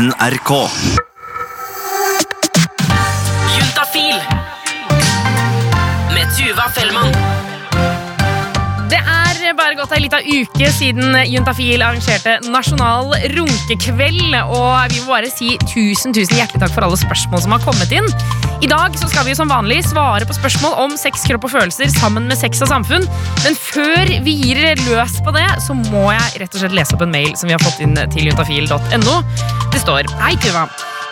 NRK. Juntafil med Tuva Fellmann. Bare gått ei lita uke siden Juntafil arrangerte nasjonal runkekveld. Og vi må bare si tusen tusen hjertelig takk for alle spørsmål som har kommet inn. I dag så skal vi som vanlig svare på spørsmål om sex, kropp og følelser sammen med sex og samfunn. Men før vi gir løs på det, så må jeg rett og slett lese opp en mail som vi har fått inn til juntafil.no. Det står Hei, Tuva.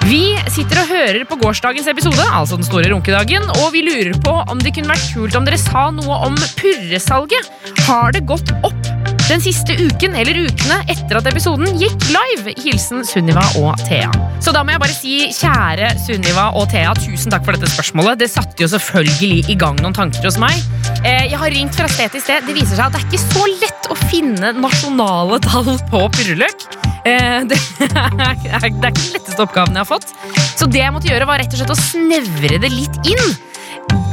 Vi sitter og hører på gårsdagens episode, altså den store runkedagen, og vi lurer på om det kunne vært kult om dere sa noe om purresalget. Har det gått opp den siste uken eller ukene etter at episoden gikk live? Hilsen Sunniva og Thea. Så da må jeg bare si kjære Sunniva og Thea, tusen takk for dette spørsmålet. Det satte jo selvfølgelig i gang noen tanker hos meg. Eh, Jeg har ringt fra sted til sted. Det viser seg at det er ikke så lett å finne nasjonale tall på purreløk. Eh, Det er, det ikke den letteste oppgaven jeg har fått. Så det jeg måtte gjøre, var rett og slett å snevre det litt inn.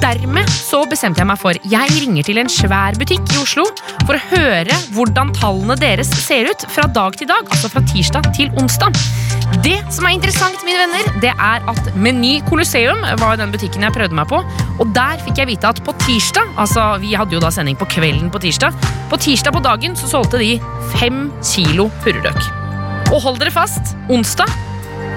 Dermed så bestemte jeg meg for Jeg ringer til en svær butikk i Oslo for å høre hvordan tallene deres ser ut fra dag til dag, altså fra tirsdag til onsdag. Det som er interessant, mine venner, det er at Meny Colosseum var den butikken jeg prøvde meg på, og der fikk jeg vite at på tirsdag, altså vi hadde jo da sending på kvelden på tirsdag, på tirsdag på dagen så solgte de fem kilo purreløk. Og hold dere fast, onsdag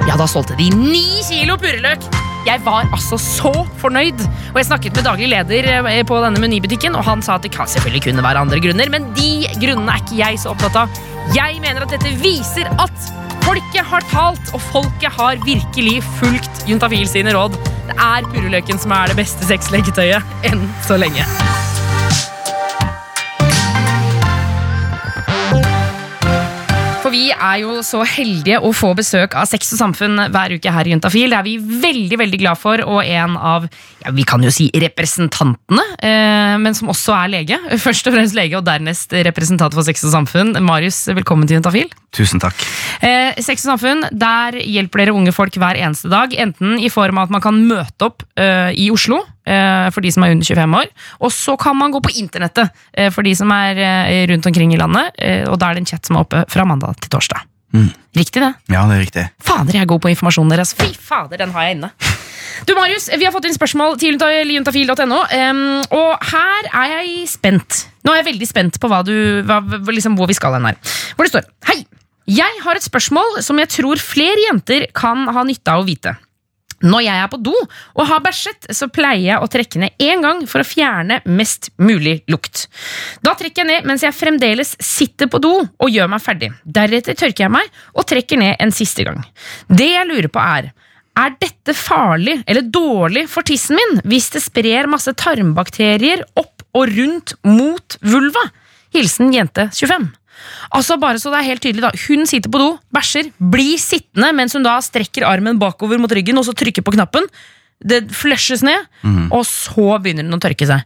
ja, da solgte de ni kilo purreløk. Jeg var altså så fornøyd. Og jeg snakket med daglig leder eh, på denne menybutikken, og han sa at det kan selvfølgelig kunne være andre grunner, men de grunnene er ikke jeg så opptatt av. Jeg mener at dette viser at folket har talt, og folket har virkelig fulgt Juntafil sine råd. Det er purreløken som er det beste sexleketøyet enn så lenge. For vi er jo så heldige å få besøk av Sex og Samfunn hver uke her i Juntafil. Det er vi veldig veldig glad for, og en av ja, vi kan jo si representantene, eh, men som også er lege. Først og fremst lege, og dernest representant for Sex og Samfunn. Marius, velkommen til Juntafil. Tusen takk. Eh, Sex og Samfunn, der hjelper dere unge folk hver eneste dag. Enten i form av at man kan møte opp eh, i Oslo for de som er under 25 år. Og så kan man gå på internettet eh, for de som er eh, rundt omkring i landet. Eh, og da er det en chat som er oppe fra mandag til torsdag. Mm. Riktig, det? Ja, det er riktig. Fader, jeg er god på informasjonen deres. Fy fader, den har jeg inne. Du, Marius, vi har fått inn spørsmål til juntafil.no, um, og her er jeg spent. Nå er jeg veldig spent på hva du, hva- liksom, hvor vi skal hen her. Hvor det står Hei! Jeg har et spørsmål som jeg tror flere jenter kan ha nytte av å vite. Når jeg er på do og har bæsjet, så pleier jeg å trekke ned én gang for å fjerne mest mulig lukt. Da trekker jeg ned mens jeg fremdeles sitter på do og gjør meg ferdig. Deretter tørker jeg meg og trekker ned en siste gang. Det jeg lurer på er er dette farlig eller dårlig for tissen min hvis det sprer masse tarmbakterier opp og rundt mot vulva? Hilsen jente 25. Altså bare så det er helt tydelig da Hun sitter på do, bæsjer, blir sittende mens hun da strekker armen bakover mot ryggen og så trykker på knappen. Det flushes ned, og så begynner den å tørke seg.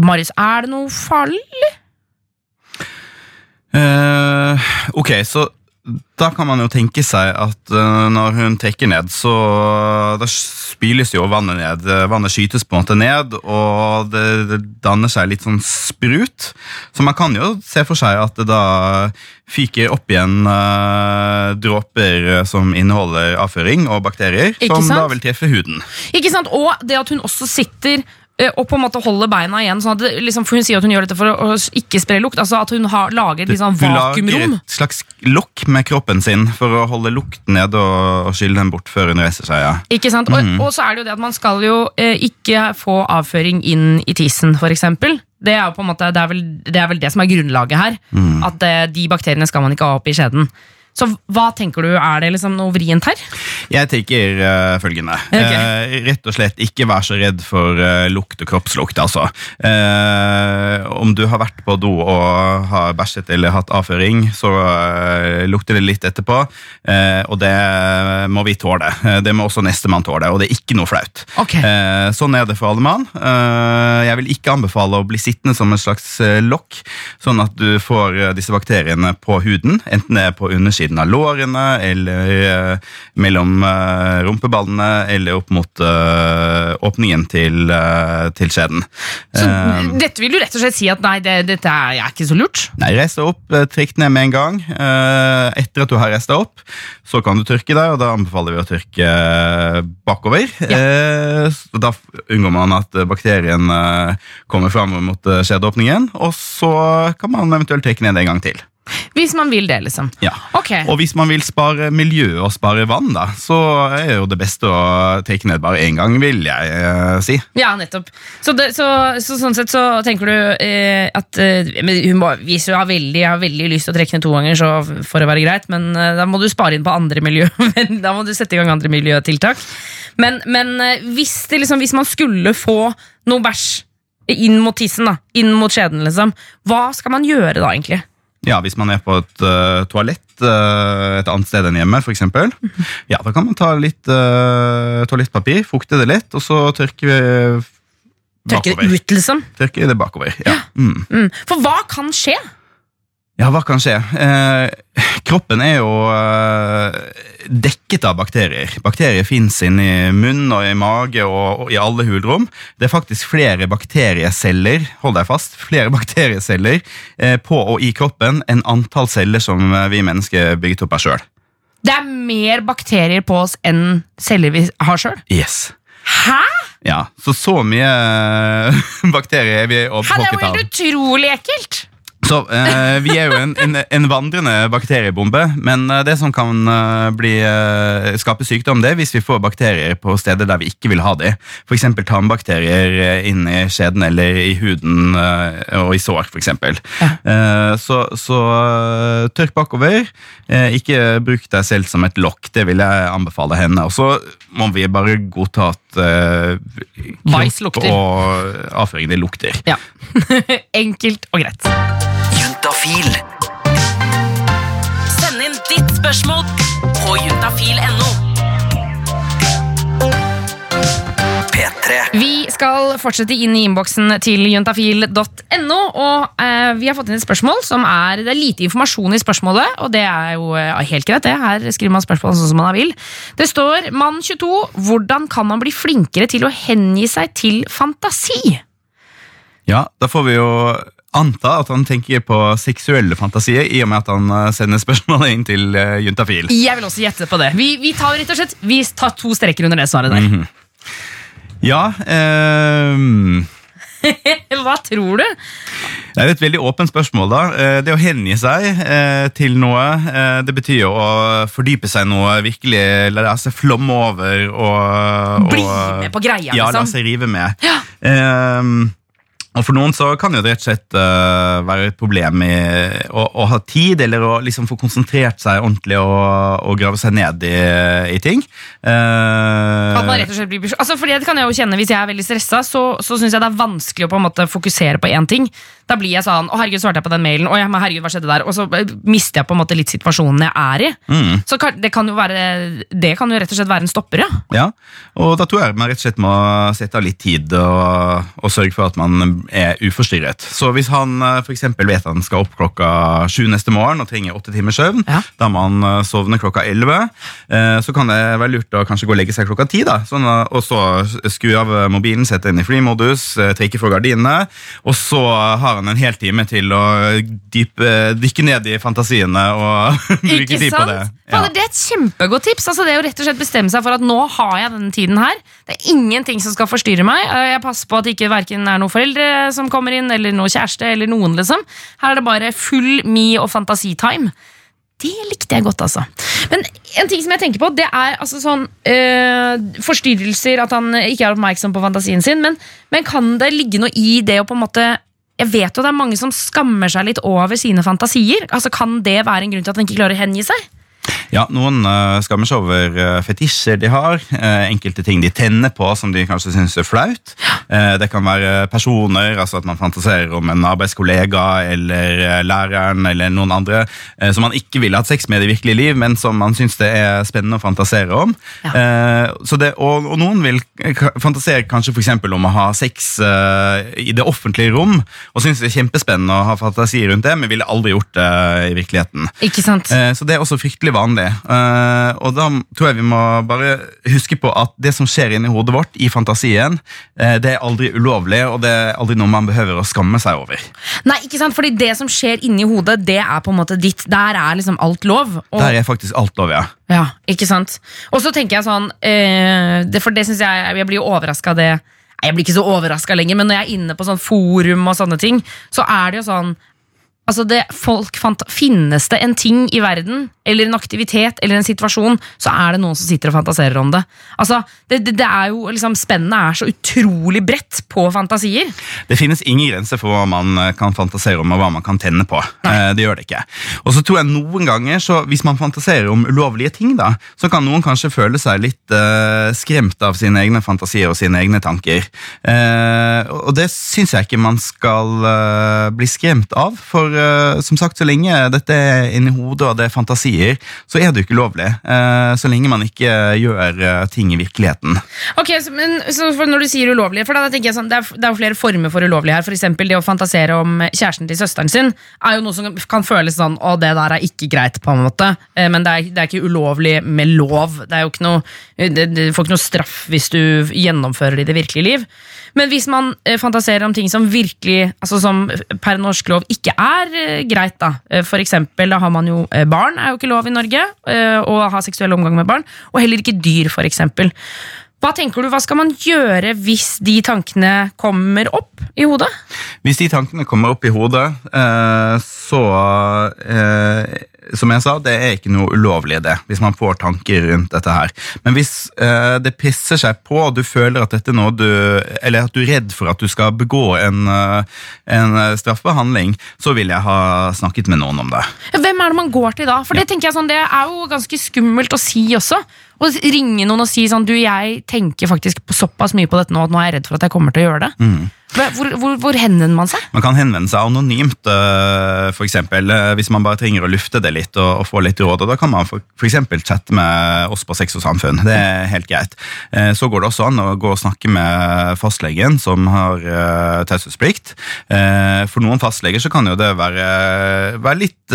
Marius, er det noe farlig? Uh, ok, så da kan man jo tenke seg at eh, når hun trekker ned, så da spyles jo vannet ned. Eh, Vannet skytes på en måte ned, og det, danner seg litt sånn sprut. Så man kan jo se for seg at det da fyker opp igjen uh, dråper som inneholder avføring og bakterier, Ikke som da vil treffe huden. Ikke sant? Og det at hun også sitter og på en måte holder beina igjen. Sånn at det, liksom, for Hun sier at hun gjør dette for å, å ikke spre lukt. Altså At hun har, lager et liksom, vakuumrom. Hun lager et slags lokk med kroppen sin for å holde lukten nede og, og skylle den bort før hun reiser seg. ja. Ikke sant? Og, og så er det jo det at man skal jo eh, ikke få avføring inn i tissen, eksempel. Det er jo på en måte, det er vel det, er vel det som er grunnlaget her. At eh, de bakteriene skal man ikke ha opp i skjeden. Så hva tenker du, er det liksom noe vrient her? Jeg tenker uh, følgende. Okay. Uh, rett og slett ikke vær så redd for uh, lukt og kroppslukt. Altså. Om du har vært på do og har bæsjet eller hatt avføring, så lukter det litt etterpå. og det må vi tåle. Det må også nestemann tåle, og det er ikke noe flaut. Okay. Sånn er det for alle mann. Jeg vil ikke anbefale å bli sittende som en slags lokk, sånn at du får disse bakteriene på huden, enten det er på undersiden av lårene eller eh, mellom eh, rumpeballene eller opp mot eh, åpningen til, til skjeden. Så dette vil du rett og slett si at nei, det, dette er, ikke så lurt? Nei, reis deg opp, trikk ned med en gang. Etter at du har reist deg opp, så kan du tørke deg, og da anbefaler vi å tørke bakover. Ja. Da unngår man at bakterien kommer fram mot skjedeåpningen, og så kan man eventuelt trekke ned en gang til. Hvis man vil det, liksom. Ja. Okay. Og hvis man vil spare miljø og spare vann, da, så er jo det beste å trekke ned bare én gang, vil jeg eh, si. Ja, nettopp. Så, det, så, så sånn sett så tenker du eh, at eh, men hun må, Hvis hun har veldig, har veldig lyst til å trekke ned to ganger, så får det være greit, men eh, da må du spare inn på andre miljø. Men da må du sette i gang andre miljøtiltak. Men, men eh, hvis, det liksom, hvis man skulle få noe bæsj inn mot tissen, da, inn mot skjeden, liksom, hva skal man gjøre da, egentlig? Ja, Hvis man er på et uh, toalett uh, et annet sted enn hjemme, for eksempel, ja, da kan man ta litt uh, toalettpapir, fukte det litt, og så tørke vi Tørke det ut, liksom? Tørke det bakover, ja. Mm. Mm. For hva kan skje? Ja, hva kan skje? Eh, kroppen er jo eh, dekket av bakterier. Bakterier fins inni munn og i mage og, og i alle hulrom. Det er faktisk flere bakterieceller hold deg fast, flere bakterieceller eh, på og i kroppen enn antall celler som eh, vi mennesker er bygget opp av sjøl. Det er mer bakterier på oss enn celler vi har sjøl. Yes. Hæ?! Ja, så så mye bakterier er vi Hæ, Det er jo helt utrolig ekkelt! Så eh, Vi er jo en, en, en vandrende bakteriebombe, men eh, det som kan eh, bli, eh, skape sykdom, det er hvis vi får bakterier på steder der vi ikke vil ha de. F.eks. tarmbakterier eh, inn i skjeden eller i huden og i sår, f.eks. Ja. Eh, så så tørk bakover. Ikke bruk deg selv som et lokk, det vil jeg anbefale henne. Og så må vi bare godta at kropp og avføring det lukter. Ja. Enkelt og greit. Juntafil. Send inn ditt spørsmål på juntafil.no. P3. Vi skal fortsette inn i innboksen til juntafil.no. Og eh, vi har fått inn et spørsmål som er Det er lite informasjon i spørsmålet, og det er jo eh, helt greit. det Her skriver man spørsmål sånn som man vil. Det står mann 22. Hvordan kan man bli flinkere til å hengi seg til fantasi? Ja, da får vi jo anta at han tenker på seksuelle fantasier, i og med at han eh, sender spørsmålet inn til uh, Juntafil. Jeg vil også gjette på det. Vi, vi tar rett og slett Vi tar to streker under det svaret der. Ja, ehm, Hva tror du? det er et veldig åpent spørsmål. da. Eh, Det å hengi seg eh, til noe, eh, det betyr jo å fordype seg noe, virkelig la seg flomme over og Bli med på greia, liksom. Ja, la liksom. seg rive med. Ehm, og For noen så kan det rett og slett uh, være et problem i å, å ha tid, eller å liksom få konsentrert seg ordentlig og, og grave seg ned i, i ting. Uh, og slett blir altså, fordi det kan jeg jo kjenne Hvis jeg er veldig stressa, så, så syns jeg det er vanskelig å på en måte fokusere på én ting. Da blir jeg sånn Å, herregud, svarte jeg på den mailen? Å, herregud, hva skjedde der? Og så eh, mister jeg på en måte litt situasjonen jeg er i. Mm. Så det kan jo være Det kan jo rett og slett være en stopper, ja. Ja, og da tror jeg man rett og slett må sette av litt tid og, og sørge for at man er uforstyrret. Så hvis han eh, for eksempel vet at han skal opp klokka sju neste morgen og trenger åtte timers søvn, Ja. da må han eh, sovne klokka elleve, eh, så kan det være lurt å kanskje gå og legge seg klokka ti, da. Sånn, og så skru av mobilen, sette den i flymodus, trekke for gardinene, og så har han en hel time til å dyp, dykke ned i fantasiene og bruke tid på det. Fader, Det er et kjempegodt tips. Altså, det er jo rett og slett bestemme seg for at nå har jeg denne tiden her. Det er ingenting som skal forstyrre meg. Eh, Jeg passer på at det ikke hverken er noen foreldre som kommer inn, eller noen kjæreste, eller noen, liksom. Her er det bare full me og fantasitime. Det likte jeg godt, altså. Men en ting som jeg tenker på, det er altså sånn øh, Forstyrrelser, at han ikke er oppmerksom på fantasien sin. Men, men kan det ligge noe i det å på en måte Jeg vet jo det er mange som skammer seg litt over sine fantasier. Altså Kan det være en grunn til at han ikke klarer å hengi seg? Ja, Noen uh, skammer seg over uh, fetisjer de har. Uh, enkelte ting de tenner på som de kanskje syns er flaut. Eh, det kan være personer, altså at man fantaserer om en arbeidskollega eller eh, læreren eller noen andre eh, som man ikke ville hatt sex med i virkelig liv, men som man syns det er spennende å fantasere om. Ja. Eh, så det, og, og noen vil fantasere kanskje eksempel om å ha sex eh, i det offentlige rom, og syns det er kjempespennende å ha fantasi rundt det, men ville aldri gjort det i virkeligheten. Ikke sant? Eh, Så det er også fryktelig vanlig. Eh, Og da tror jeg vi må bare huske på at det som skjer inni hodet vårt i fantasien, eh, det er aldri ulovlig, og det er aldri noe man behøver å skamme seg over. Nei, ikke sant? Fordi det som skjer inni hodet, det er på en måte ditt. Der er liksom alt lov. Og, Der er faktisk alt lov, ja. ja, ikke sant? Og så tenker jeg sånn eh, det, For det synes jeg Jeg blir jo overraska av det Jeg blir ikke så overraska lenger, men når jeg er inne på sånn forum og sånne ting, så er det jo sånn Altså det, folk fant, Finnes det en ting i verden, eller en aktivitet eller en situasjon, så er det noen som sitter og fantaserer om det. Altså, det, det, det er jo liksom Spennet er så utrolig bredt på fantasier. Det finnes ingen grenser for hva man eh, kan fantasere om, og hva man kan tenne på. Eh, Det gjør det ikke. Og så tror jeg noen ganger, så hvis man fantaserer om ulovlige ting, da, så kan noen kanskje føle seg litt eh, skremt av sine egne fantasier og sine egne tanker. Eh, og det syns jeg ikke man skal eh, bli skremt av, for eh, som sagt, så lenge dette er inni hodet og det er fantasier, så er det jo ikke lovlig. Eh, så lenge man ikke gjør eh, ting i virkeligheten. Ok, så, men så Når du sier ulovlig, for da tenker jeg sånn, det, er, det er flere former for ulovlig her. Eksempel det å fantasere om kjæresten til søsteren sin er jo noe som kan føles sånn Å, det der er ikke greit, på en måte. Men det er, det er ikke ulovlig med lov. Det er jo ikke noe Du får ikke noe straff hvis du gjennomfører det i det virkelige liv. Men hvis man eh, fantaserer om ting som virkelig Altså som per norsk lov ikke er eh, greit, da. Eh, For eksempel, da har man jo eh, barn, er jo ikke lov i Norge. eh, Å ha seksuell omgang med barn. Og heller ikke dyr, for eksempel. Hva tenker du, hva skal man gjøre hvis de tankene kommer opp i hodet? Hvis de tankene kommer opp i hodet, eh, så eh, Som jeg sa, det er ikke noe ulovlig i det, hvis man får tanker rundt dette her. Men hvis eh, det pisser seg på, og du føler at dette noe du Eller at du er redd for at du skal begå en, eh, en straffbehandling, så vil jeg ha snakket med noen om det. Hvem er det man går til da? For det tenker jeg sånn, det er jo ganske skummelt å si også. Å ringe noen og si sånn Du, jeg tenker faktisk på såpass mye på dette nå at nå er jeg redd for at jeg kommer til å gjøre det. Hva- Hvor, hvor, hvor henvender man seg? Man kan henvende seg anonymt, eh, for eksempel, eh, hvis man bare trenger å lufte det litt og, og få litt råd. og Da kan man eksempel chatte med oss på Sex og Samfunn. Det er helt greit. Eh, Så går det også an å gå og snakke med fastlegen, som har uh, taushetsplikt. For noen fastleger så kan jo det være, være litt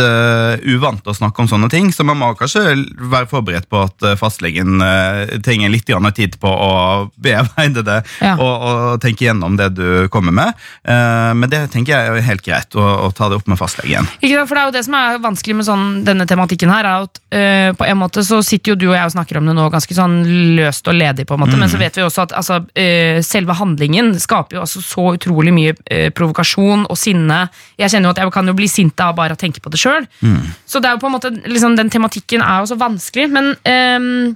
uvant å snakke om sånne ting, så man må kanskje være forberedt på at fastlegen trenger litt tid på å bearbeide det Ja. og, og tenke gjennom det du kommer med. Eh, men det tenker jeg er helt greit, å, å ta det opp med fastlegen. Ikke sant? For det er jo det som er vanskelig med sånn, denne tematikken her, er at uh, på en måte så sitter jo du og jeg og snakker om det nå ganske sånn løst og ledig, på en måte, men så vet vi også at altså, uh, selve handlingen skaper jo altså så utrolig mye uh, provokasjon og sinne. Jeg kjenner jo at jeg kan jo bli sint av bare å tenke på det sjøl. Så det er jo på en måte, liksom, den tematikken er jo så vanskelig, men øhm,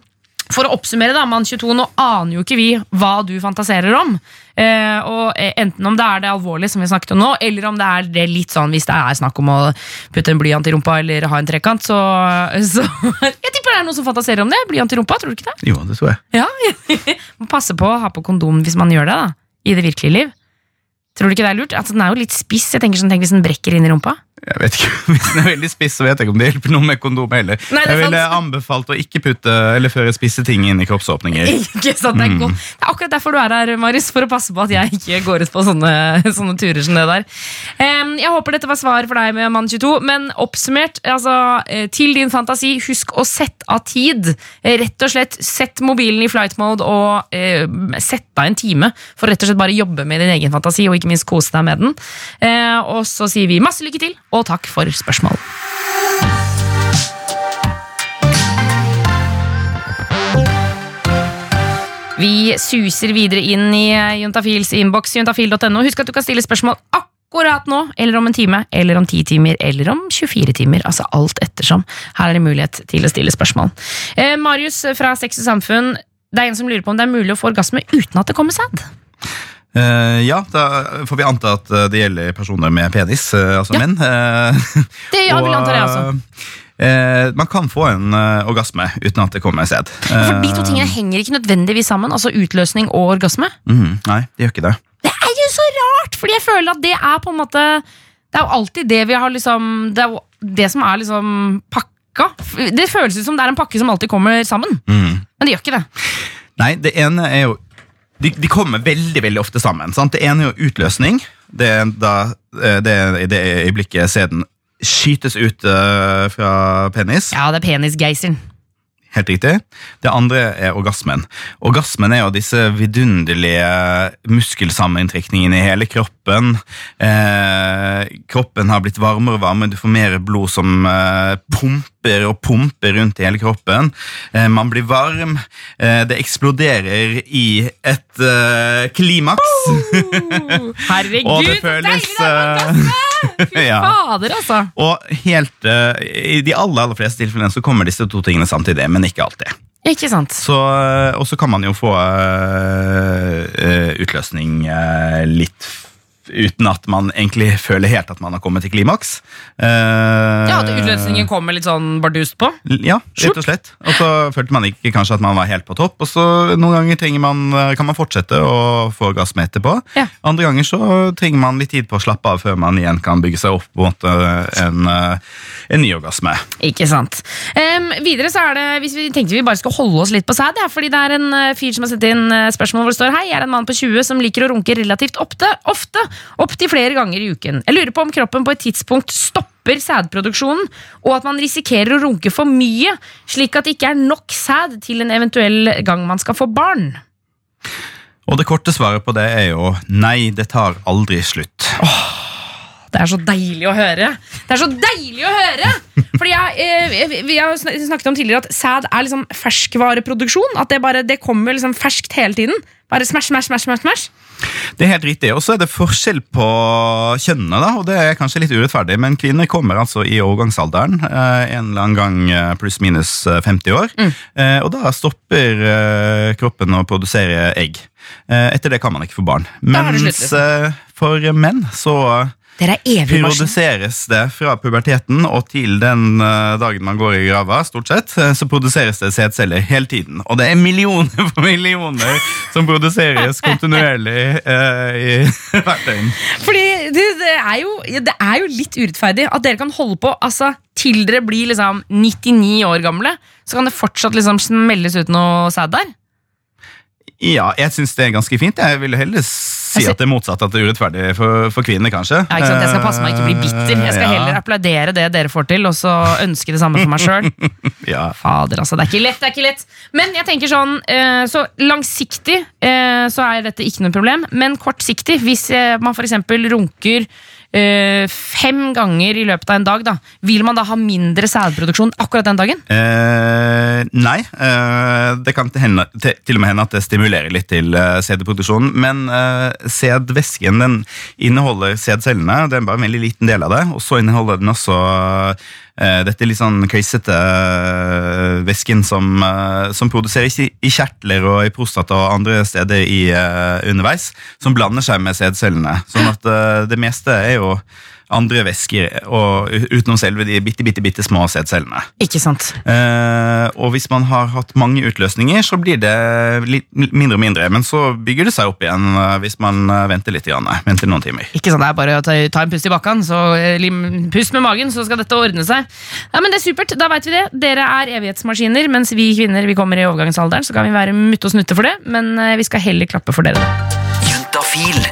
for å oppsummere, da, Mann 22, nå aner jo ikke vi hva du fantaserer om. Eh, og eh, Enten om det er det alvorlige, som vi snakket om nå, eller om det er det litt sånn hvis det er snakk om å putte en blyant i rumpa eller ha en trekant, så, så Jeg tipper det er noen som fantaserer om det. Blyant i rumpa, tror du ikke det? Jo, det tror jeg. Ja, Må passe på å ha på kondom hvis man gjør det, da. I det virkelige liv. Tror du ikke det er lurt? Altså, den er jo litt spiss. Jeg tenker sånn, tenk hvis den brekker inn i rumpa. Jeg vet ikke, Hvis den er veldig spiss, så vet jeg ikke om det hjelper noe med kondom heller. Nei, jeg ville anbefalt å ikke putte eller føre spisse ting inn i kroppsåpninger. Ikke sant, det, er mm. det er akkurat derfor du er her, Marius, for å passe på at jeg ikke går ut på sånne, sånne turer som det der. Um, jeg håper dette var svar for deg med Mann 22, men oppsummert, altså, eh, til din fantasi, husk å sette av tid. Eh, Rett og slett, sett mobilen i flight mode og uh, sett av en time for rett og slett bare jobbe med din egen fantasi, og ikke minst kose deg med den. Uh, og så sier vi masse lykke til, og takk for spørsmål. Vi suser videre inn i Juntafils innboks, juntafil.no. Husk at du kan stille spørsmål akkurat nå, eller om en time, eller om 10 timer, eller om 24 timer. Altså alt ettersom. Her er det mulighet til å stille spørsmål. Eh, Marius fra Sex og Samfunn, det er en som lurer på om det er mulig å få orgasme uten at det kommer sæd. Eh, ja, da får vi anta at eh, det gjelder personer med penis, uh, altså Ja. menn. Uh, Det ja, vil og, antar det, altså. eh, man kan få en orgasme uten at det kommer sæd. For de to tingene henger ikke nødvendigvis sammen, altså utløsning og orgasme. Mm, nei, det gjør ikke det. er jo så rart, fordi jeg føler at det er på en måte Det er jo alltid det vi har liksom Det er jo det som er liksom pakka. Det føles ut som det er en pakke som alltid kommer sammen, Mm. men det gjør ikke det. Nei, det ene er jo De, de kommer veldig veldig ofte sammen. Sant? Det ene er jo utløsning. Det er da eh, det det øyeblikket sæden skytes ut uh, fra penis. Ja, det er penisgeiseren. Helt riktig. Det andre er orgasmen. Orgasmen er jo disse vidunderlige muskelsammentrekningene i hele kroppen. Eh, kroppen har blitt varmere og varmere, du får mer blod som eh, pumper og pumper rundt i hele kroppen. Eh, man blir varm. Eh, det eksploderer i et eh, klimaks. Herregud, Og det føles deilig med! Fy ja. fader, altså. Og helt, eh, I de aller, aller fleste tilfellene så kommer disse to tingene samtidig, men ikke alltid. Ikke sant? Så, og så kan man jo få øh, utløsning øh, litt uten at man egentlig føler helt at man har kommet til klimaks. Uh, Ja, At utløsningen kommer litt sånn bardust på. Ja, rett og slett. Og så følte man ikke kanskje at man var helt på topp, og så noen ganger man, øh, kan man fortsette å få orgasme etterpå. Ja. Andre ganger så trenger man litt tid på å slappe av før man igjen kan bygge seg opp mot øh, en, en ny orgasme. Ikke sant. Um, videre så er det, hvis vi tenkte vi bare skulle holde oss litt på sæd, ja, fordi det er en eh, fyr som har sendt inn eh, spørsmål hvor det står Hei, jeg er en mann på 20 som liker å runke relativt ofte, ofte opptil flere ganger i uken. Jeg lurer på om kroppen på et tidspunkt stopper sædproduksjonen, og at man risikerer å runke for mye, slik at det ikke er nok sæd til en eventuell gang man skal få barn. Og det korte svaret på det er jo nei, det tar aldri slutt. Det er så deilig å høre! Det er så deilig å høre! Fordi jeg, eh, Vi har snakket om tidligere at sæd er liksom ferskvareproduksjon. At det bare, det kommer liksom ferskt hele tiden. Bare smash, smash, smash, smash, smash. Det er helt riktig, og så er det forskjell på kjønnene, da, og det er kanskje litt urettferdig, men kvinner kommer altså i overgangsalderen, eh, en eller annen gang eh, pluss minus eh, 50 år, Mm. og da stopper kroppen å produsere egg. Etter det kan man ikke få barn. Mens liksom. for menn så Dere er evig produseres det fra puberteten og til den eh, dagen man går i grava, stort sett, eh, så produseres det sædceller hele tiden. Og det er millioner på millioner som produseres kontinuerlig eh, i hvert døgn. Fordi det, det, er jo, det er jo litt urettferdig at dere kan holde på altså, til dere blir liksom 99 år gamle. Så kan det fortsatt liksom smelles ut noe sæd der. Ja, jeg syns det er ganske fint. Jeg ville heller si Altså- at det er motsatt, at det er urettferdig for, for kvinner, kanskje. Ja, ikke sant? Jeg skal passe meg å ikke bli bitter. Jeg skal Ja, heller applaudere det dere får til, og så ønske det samme for meg sjøl. Ja. Fader, altså. Det er ikke lett, det er ikke lett. Men jeg tenker sånn, eh, så langsiktig eh, så er dette ikke noe problem. Men kortsiktig, hvis eh, man f.eks. runker eh, fem ganger i løpet av en dag, da, vil man da ha mindre sædproduksjon akkurat den dagen? Eh, nei, eh, det kan til, til, til og med hende at det stimulerer litt til eh, sædproduksjonen. men eh, sædvæsken inneholder sædcellene, det er bare en veldig liten del av det, og så inneholder den også dette litt sånn køysete eh, væsken som, eh, som produseres i, i kjertler og i prostata og andre steder i, eh, underveis, som blander seg med sædcellene, sånn at eh, det meste er jo andre væsker og, utenom selve de bitte, bitte, bitte små sædcellene. Ikke sant? Eh, og hvis man har hatt mange utløsninger, så blir det litt mindre og mindre. Men så bygger det seg opp igjen eh, hvis man eh, venter litt. Grann, venter noen timer. Ikke sant, Det er bare å ta, ta en pust i bakken, så eh, lim- pust med magen, så skal dette ordne seg. Ja, men det er supert, da vet vi det. Dere er evighetsmaskiner, mens vi kvinner vi kommer i overgangsalderen. Så kan vi være mutte og snutte for det, men vi skal heller klappe for dere. Juntafil.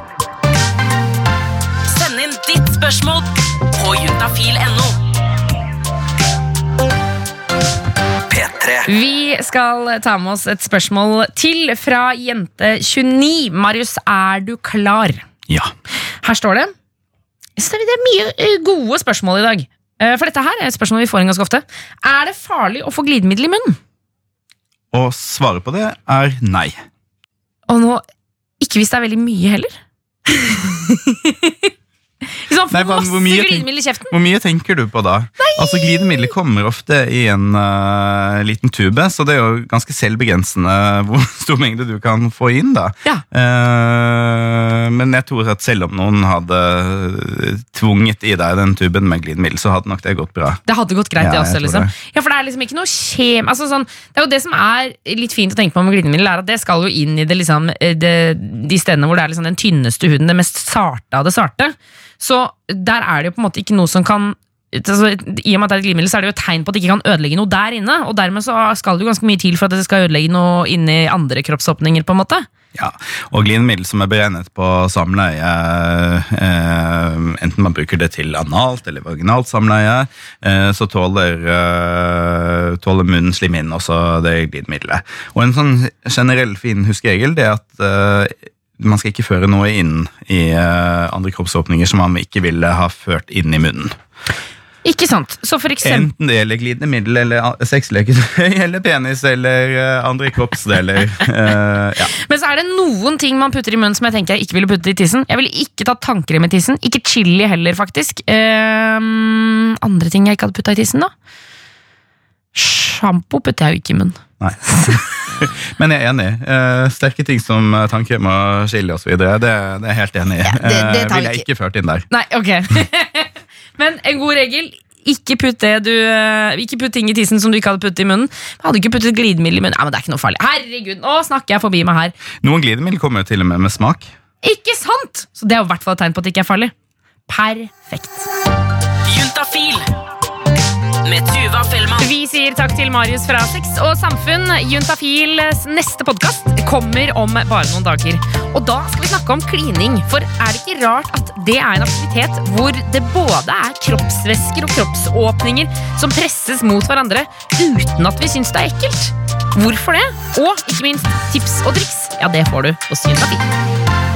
Spørsmål på juntafil.no. P3. Vi skal ta med oss et spørsmål til fra jente29. Marius, er du klar? Ja. Her står det. Det er mye eh, gode spørsmål i dag. Eh, For dette her er et spørsmål vi får inn ganske ofte. Er det farlig å få glidemiddel i munnen? Og svaret på det er nei. Og nå, ikke hvis det er veldig mye heller. Hvis Nei, men hvor mye glidemiddel i kjeften. Hvor mye tenker du på da? Altså Glidemiddel kommer ofte i en uh, liten tube, så det er jo ganske selvbegrensende hvor stor mengde du kan få inn. da. Ja. Uh, men jeg tror at selv om noen hadde tvunget i deg den tuben med glidemiddel, så hadde nok det gått bra. Det hadde gått greit, Ja, det også. liksom. det. Ja, For det er liksom ikke noe kjem... Altså, sånn, det er jo det som er litt fint å tenke på med glidemiddel, er at det skal jo inn i det, liksom, eh, det, de stedene hvor det er liksom den tynneste huden, det mest sarte av det sarte. Så der er det jo på en måte ikke noe som kan altså, I og med at det er et glidemiddel, så er det jo et tegn på at det ikke kan ødelegge noe der inne. Og dermed så skal det jo ganske mye til for at det skal ødelegge noe inni andre kroppsåpninger. på en måte Ja, Og glidemiddel som er beregnet på samleie, eh, enten man bruker det til analt eller vaginalt samleie, eh, så tåler, eh, tåler inn også det glidemiddelet. Og en sånn generell fin huskeregel det er at eh, man skal ikke føre noe inn i eh, andre kroppsåpninger som man ikke ville ha ført inn i munnen. Ikke sant? Så for eksempel Enten det gjelder glidende middel, eller sexleketøy eller penis eller eh, andre kroppsdeler. uh, ja. Men så er det noen ting man putter i munnen som jeg tenker jeg ikke ville putte i tissen. Jeg ville ikke tatt tannkrem i tissen. Ikke chili heller, faktisk. Uh, andre ting jeg ikke hadde putta i tissen, da? Sjampo putter jeg jo ikke i munnen. Nei. Men jeg er enig. Uh, sterke ting som eh, tannkrem og chili osv. Det, det er jeg helt enig i. Ja, det- det Eh, Ville jeg ikke ført inn der. Nei, ok. Men en god regel. Ikke putt, det du, ikke putt ting i tissen som du ikke hadde puttet i munnen. Jeg hadde ikke puttet glidemiddel i munnen. Nei, men det er ikke noe farlig. Herregud, nå snakker jeg forbi meg her. Noen glidemiddel kommer jo til og med med smak. Ikke sant? Så det er jo i hvert fall et tegn på at det ikke er farlig. Perfekt. Juntafil med Tuva Fellmann. Vi sier takk til Marius fra Sex og Samfunn. Juntafils neste podkast kommer om bare noen dager. Og da skal vi snakke om klining. For er det ikke rart at det er en aktivitet hvor det både er kroppsvæsker og kroppsåpninger som presses mot hverandre uten at vi syns det er ekkelt? Hvorfor det? Og ikke minst tips og triks. Ja, det får du hos Juntafil.